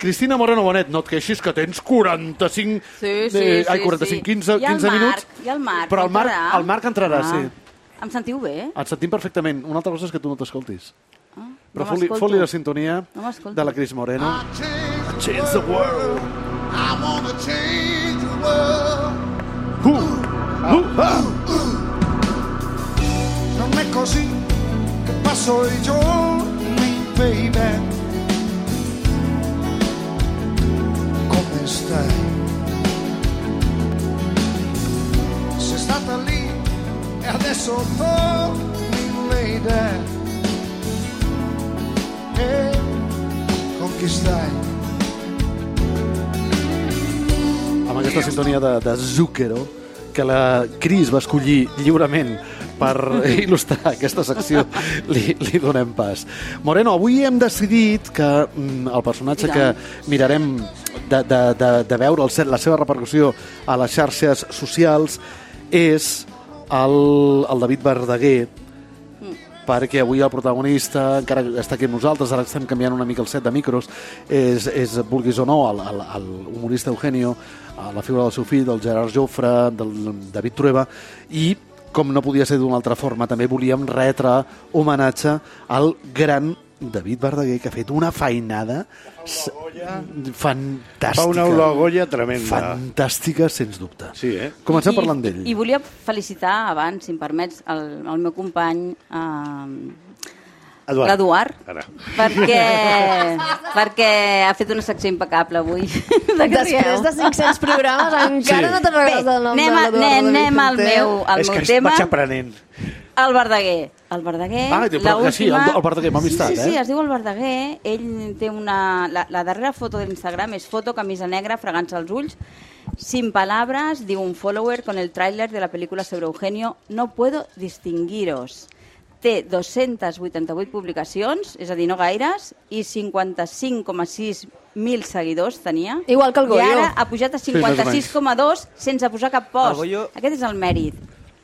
Cristina Moreno Bonet, no et queixis que tens 45... Sí, sí, eh, ai, sí, 45, sí. 15, I el 15 Marc, minuts. i el Marc, Però el Marc, entrarà? el Marc entrarà, Ah. sí. Em sentiu bé? Et sentim perfectament. Una altra cosa és que tu no t'escoltis. Ah, Però no fot-li fot la sintonia No de la Cris Moreno. Change Change the world. I wanna change the world. Uh, uh, ah. Non è così che passo i giorni, stai? amb aquesta sintonia de, de Zucchero que la Cris va escollir lliurement per il·lustrar aquesta secció li, li donem pas. Moreno, avui hem decidit que mm, el personatge que mirarem de, de, de, de veure el, la seva repercussió a les xarxes socials és el, el David Verdaguer, perquè avui el protagonista encara està aquí amb nosaltres, ara estem canviant una mica el set de micros, és, és vulguis o no, el, el, el humorista Eugenio, la figura del seu fill, del Gerard Jofre, del David Trueba, i com no podia ser d'una altra forma, també volíem retre homenatge al gran David Verdaguer, que ha fet una feinada fantàstica. Fa una ologolla tremenda. Fantàstica, sens dubte. Sí, eh? Comencem I- parlant d'ell. I volia felicitar abans, si em permets, el, el meu company eh, Eduard. l'Eduard, Ara. perquè, perquè ha fet una secció impecable avui. De Després rieu? de 500 programes encara Sí. no te'n recordes del nom anem, de a, l'Eduardo anem, anem al meu, al És meu que tema. vaig aprenent. El Verdaguer. El Verdaguer, Ah, però que sí, el- el Verdaguer, m'ha amistat, sí, sí, sí, eh? es diu el Verdaguer. Ell té una... La, la darrera foto de l'Instagram és foto, camisa negra, fregant-se els ulls, sin palabras, diu un follower con el tráiler de la película sobre Eugenio, no puedo distinguiros. Té 288 publicacions, és a dir, no gaires, i 55,6 mil seguidors tenia. Igual que el Goyo. I ara ha pujat a Sí, més o menys. 56,2 sense posar cap post. Goyo- Aquest és el mèrit.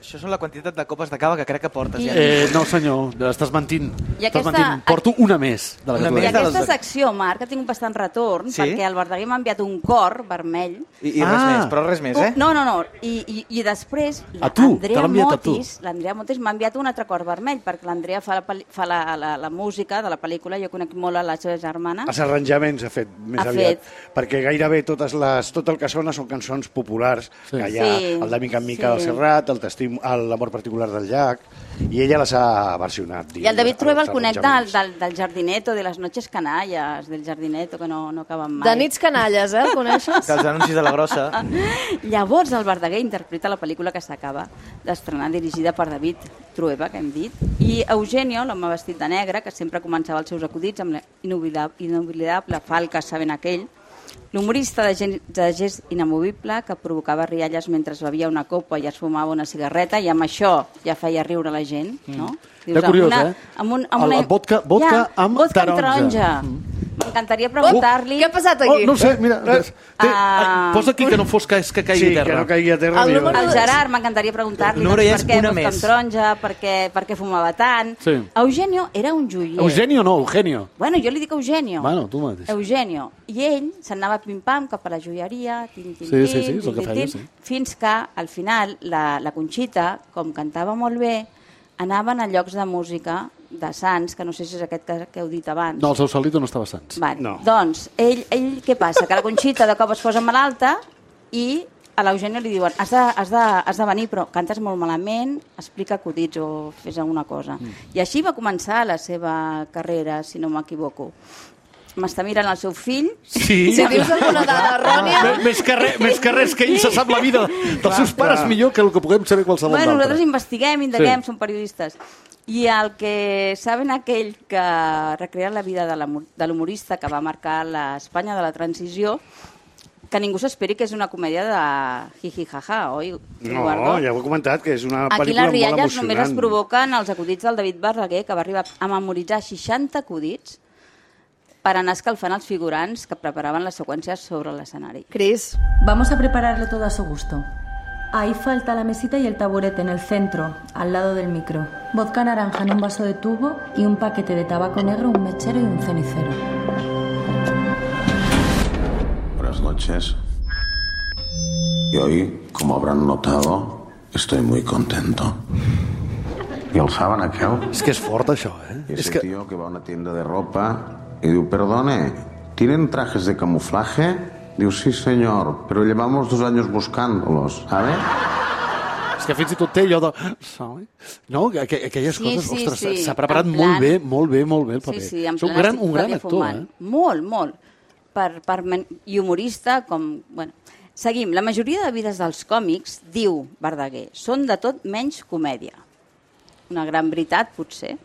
Això són la quantitat de copes de cava que crec que portes I- ja. Eh, no, senyor, estàs mentint. I Estàs aquesta- mentint. Porto una més de la Una més I les aquesta de- secció, Marc, ha tingut bastant retorn, Sí? perquè el Verdaguer m'ha enviat un cor vermell. I, I res Ah. més, però res més, eh? No, no, no. I, i, i després A tu, te l'ha l'Andrea. Motis, l'Andrea Motis m'ha enviat un altre cor vermell, perquè l'Andrea fa, la, fa la, la, la música de la pel·lícula, jo conec molt a la seva germana. Els arranjaments ha fet més Ha aviat, fet. perquè gairebé totes les, tot el que sona són cançons populars, Sí. que hi ha Sí, el de Mica en Mica sí. del Serrat, el testim, L'amor particular del llac, i ella les ha versionat. I el David Trueba el conec del, del, del jardineto, de les noches canalles, del jardineto, que no, no acaben mai. De nits canalles, eh? El coneixes? Dels anuncis de la grossa. Llavors el Verdaguer interpreta la pel·lícula que s'acaba d'estrenar, dirigida per David Trueba, que hem dit, i Eugenio, l'home vestit de negre, que sempre començava els seus acudits amb la inoblidable, inoblidable falca sabent aquell, l'humorista de, gen- de gest inamovible que provocava rialles mentre bevia una copa i es fumava una cigarreta i amb això ja feia riure la gent, no? Que curiós, amb una, eh? Amb un, amb El- una... el vodka- vodka amb vodka taronja. taronja. M'encantaria preguntar-li... Què ha passat Oh, aquí? no ho sé, mira, té, Ah. posa aquí que no fos que, que caigui Sí, a terra. que no caigui a terra. El ni número El res. Gerard m'encantaria preguntar-li Número doncs, ja per és què una amb més. taronja, per què, per què fumava tant. Sí. Eugenio era un joier. Eugenio no, Eugenio. Bueno, jo li dic Eugenio. Bueno, tu mateix. Eugenio. I ell s'anava pim-pam cap a la joieria, tin, tin, Sí, tin, sí, sí, és el tin, que tin, feia, tin, sí. fins que, al final, la, la Conxita, com cantava molt bé, anaven a llocs de música de Sants, que no sé si és aquest que, que heu dit abans. No, el seu salito no estava sants. Vale. No. Doncs, ell, ell què passa? Que la Conxita de cop es posa malalta i a l'Eugenio li diuen has de, has, de, has de venir, però cantes molt malament, explica acudits o fes alguna cosa. Mm. I així va començar la seva carrera, si no m'equivoco. M'està mirant el seu fill, Sí. Si dius alguna dada errònia... Més- Més que, res, més que res que ell se sap la vida dels seus pares clar. millor que el que puguem saber qualsevol Bueno, d'altre. nosaltres investiguem, indaguem, sí. som periodistes. I el que saben aquell que recrea la vida de l'humor- de l'humorista que va marcar l'Espanya de la transició, que ningú s'esperi que és una comèdia de jiji jaja, oi? No, Eduardo? ja ho he comentat, que és una Aquí pel·lícula les molt rialles emocionant. només es provoquen els acudits del David Verdaguer, que va arribar a memoritzar 60 acudits per anar escalfant els figurants que preparaven les seqüències sobre l'escenari. Cris, Vamos a prepararle todo a su gusto. Ahí falta la mesita y el taburete en el centro, al lado del micro. Vodka naranja en un vaso de tubo y un paquete de tabaco negro, un mechero y un cenicero. noches. Y hoy, como habrán notado, estoy muy contento. Y el saben aquel, És que és fort, això, eh? ese És que... tío que va a una tienda de ropa y digo, perdone, ¿tienen trajes de camuflaje? Digo, sí, señor, pero llevamos dos años buscándolos, ¿sabe? És que fins i tot té allò de... No? Aqu aquelles Sí, coses, sí, ostres, sí, s'ha preparat en molt plan- bé, molt bé, molt bé el Sí, paper. sí, en És un plan gran, un gran actor, fumant. eh? Molt, molt. Per, per, men- I humorista, com... Bueno. Seguim. La majoria de vides dels còmics, diu Verdaguer, són de tot menys comèdia. Una gran veritat, potser.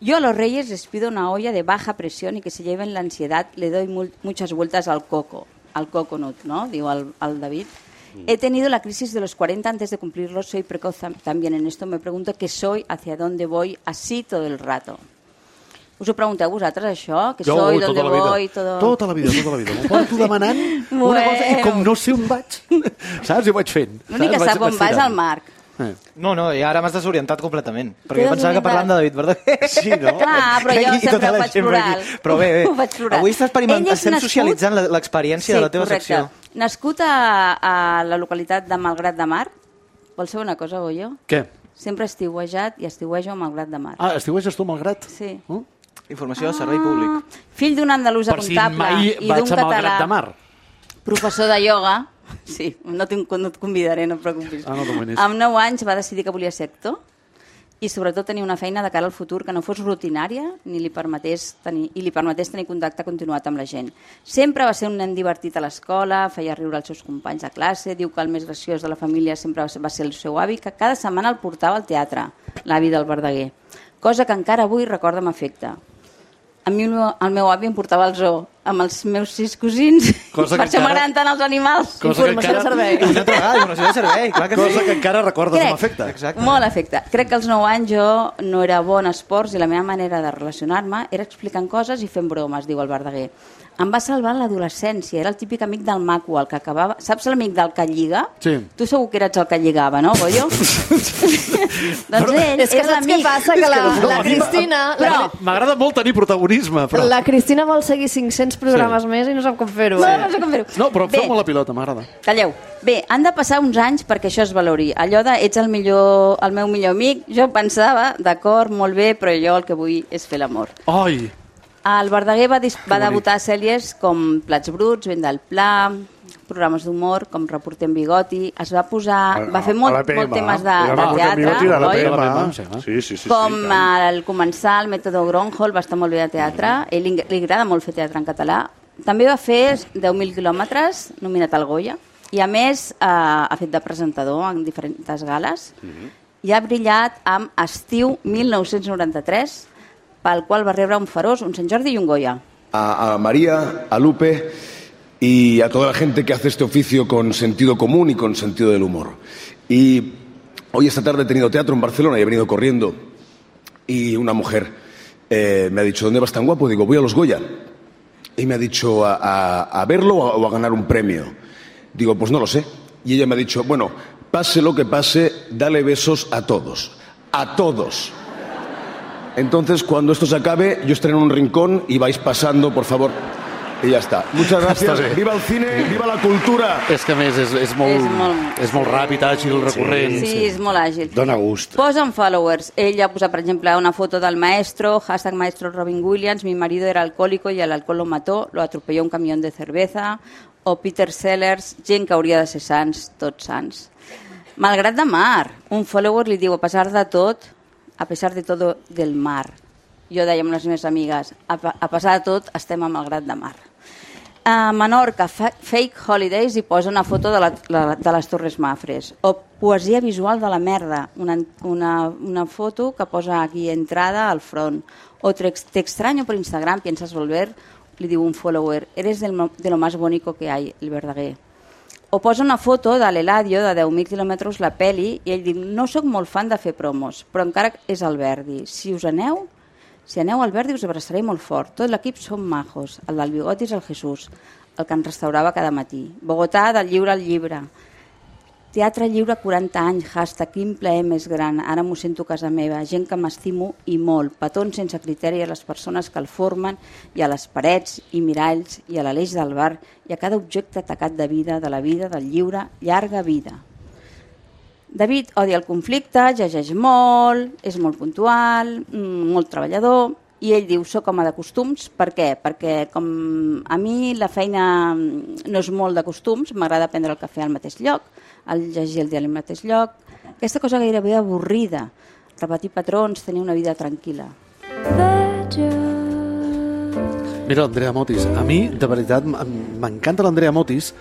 Yo a los reyes les pido una olla de baja presión y que se lleven la ansiedad. Le doy muchas vueltas al coco, al coconut, ¿no? Digo al, al David. He tenido la crisis de los 40 antes de cumplirlo. Soy precoz tam- también en esto. Me pregunto qué soy, hacia dónde voy, así todo el rato. Us ho pregunteu vosaltres, això? Que soy, ui, dónde tota vida. voy, todo... Tota la vida, tota la vida. M'ho porto demanant una cosa i com no sé on vaig, saps? I ho vaig fent. L'únic que sap on vaig va és el tirant. Marc. Eh. No, no, i ara m'has desorientat completament. Perquè jo pensava que parlant de David Verdaguer... Sí, no? Clar, però jo I tota sempre ho per plural. aquí. Però bé, bé. Ho. Avui estàs experiment- Ell és estem nascut- socialitzant l'experiència de la teva correcte. secció. Nascut a, a la localitat de Malgrat de Mar. Vols saber una cosa, Goyo? Què? Sempre estiuejat i estiuejo a Malgrat de Mar. Ah, estiueges tu malgrat? Sí. Uh? Informació de servei públic. Fill d'un andalús Per si comptable mai i vaig d'un a Malgrat català de Mar. professor de ioga, sí, no, tinc, no et convidaré, no et preocupis. Ah, no amb 9 anys va decidir que volia ser actor i sobretot tenir una feina de cara al futur que no fos rutinària ni li permetés tenir, i li permetés tenir contacte continuat amb la gent. Sempre va ser un nen divertit a l'escola, feia riure els seus companys de classe, diu que el més graciós de la família sempre va ser- va ser el seu avi, que cada setmana el portava al teatre, l'avi del Verdaguer, cosa que encara avui recorda amb afecte. A mi el meu, el meu avi em portava al zoo amb els meus sis cosins, Cosa per que això m'agraden tant els animals. Cosa que Informació de encara- servei. Una altra vegada, informació de servei, clar que Cosa sí. que encara recordes Crec. amb efecte. Exacte. Molt afecte. Crec que als 9 anys jo no era bon en esports i la meva manera de relacionar-me era explicant coses i fent bromes, diu el Verdaguer. Em va salvar en l'adolescència, era el típic amic del maco, el que acabava... Saps l'amic del que lliga? Sí. Tu segur que eres el que lligava, no, Goyo? doncs ell És que què l'amic. passa? Que la, No, la Cristina... Però- M'agrada molt tenir protagonisme, però... la Cristina vol seguir 500 programes més i no sap com fer-ho. No, eh? no sé com fer-ho. No, però Bé, feu-me la pilota, m'agrada. Calleu. Bé, han de passar uns anys perquè això es valori. Allò de ets el, millor, el meu millor amic, jo pensava, d'acord, molt bé, però jo el que vull és fer l'amor. Ai, El Verdaguer va, dis- va debutar a sèries com Plats Bruts, Vent del Pla, programes d'humor com Reporter en Bigoti, es va posar, va fer molt, molt temes de, de teatre, oi? PM, sí, Sí, sí, sí. com sí, el començar el mètode Gronholm, va estar molt bé de teatre, ell li, li agrada molt fer teatre en català. També va fer 10.000 quilòmetres, nominat al Goya, i a més eh, ha fet de presentador en diferents gales, i ha brillat amb Estiu 1993, pel qual va rebre un Farós, un Sant Jordi i un Goya. a, a María, a Lupe y a toda la gente que hace este oficio con sentido común y con sentido del humor. Y hoy esta tarde he tenido teatro en Barcelona y he venido corriendo y una mujer eh, me ha dicho, ¿dónde vas tan guapo? Digo, voy a los Goya. Y me ha dicho, ¿a, a- a verlo o a, o a ganar un premio? Digo, pues no lo sé. Y ella me ha dicho, bueno, pase lo que pase, dale besos a todos. A todos. Entonces, cuando esto se acabe, yo estaré en un rincón y vais pasando, por favor. Y ya está. Muchas gracias. Està. Viva el cine, viva la cultura. és que a més és, és, molt, És molt- és molt ràpid, àgil, recurrent. Sí, és molt àgil. Dóna gust. Posen followers. Ell ha posat, per exemple, una foto del maestro, hashtag maestro Robin Williams, mi marido era alcohólico y el alcohol lo mató, lo atropelló un camión de cerveza, o Peter Sellers, gent que hauria de ser sants, tots sants. Malgrat de mar, un follower li diu, a pesar de tot, a pesar de todo del mar. Jo deia amb les meves amigues, a, a pesar de tot, estem a Malgrat de mar. A Menorca, fa Fake Holidays, hi posa una foto de, la, de les Torres Mafres. O Poesia visual de la merda, una, una, una foto que posa aquí entrada al front. O te, extraño por Instagram, piensas volver, li diu un follower, eres del, de lo más bonito que hay, el Verdaguer. O posa una foto de l'Eladio de 10.000 quilòmetres la peli i ell diu, no sóc molt fan de fer promos, però encara és el Verdi. Si us aneu, si aneu al Verdi us abraçaré molt fort. Tot l'equip som majos. El del bigoti és el Jesús, el que ens restaurava cada matí. Bogotà, del lliure al llibre. Teatre lliure 40 anys, hashtag, quin plaer més gran, ara m'ho sento casa meva, gent que m'estimo i molt, petons sense criteri a les persones que el formen i a les parets i miralls i a l'aleix del bar i a cada objecte tacat de vida, de la vida, del lliure, llarga vida. David odia el conflicte, llegeix molt, és molt puntual, mm, molt treballador, i ell diu, soc home de costums, per què? Perquè com a mi la feina mm, no és molt de costums, m'agrada prendre el cafè al mateix lloc, el llegir el diari al mateix lloc, aquesta cosa gairebé avorrida, repetir patrons, tenir una vida tranquil·la. Mira l'Andrea Motis. A mi, de veritat, m'encanta l'Andrea Motis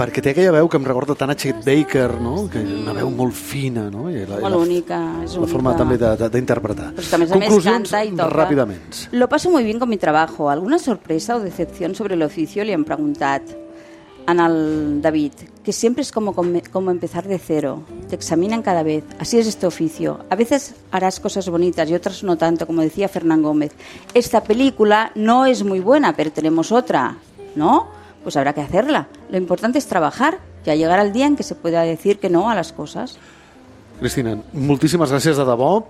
perquè té aquella veu que em recorda tant a Chet Baker, no? que una veu molt fina, no? I la, Molt la, única, és la forma única. també de- de- d'interpretar. Pues més Conclusions canta y toca. Lo paso muy bien con mi trabajo. ¿Alguna sorpresa o decepción sobre el oficio? Le han preguntado a el David, que siempre es como, como empezar de cero. Te examinan cada vez. Así es este oficio. A veces harás cosas bonitas y otras no tanto, como decía Fernán Gómez. Esta película no es muy buena, pero tenemos otra, ¿no? Pues habrá que hacerla. Lo importante es trabajar y a llegar al día en que se pueda decir que no a las cosas. Cristina, moltíssimes gràcies de debò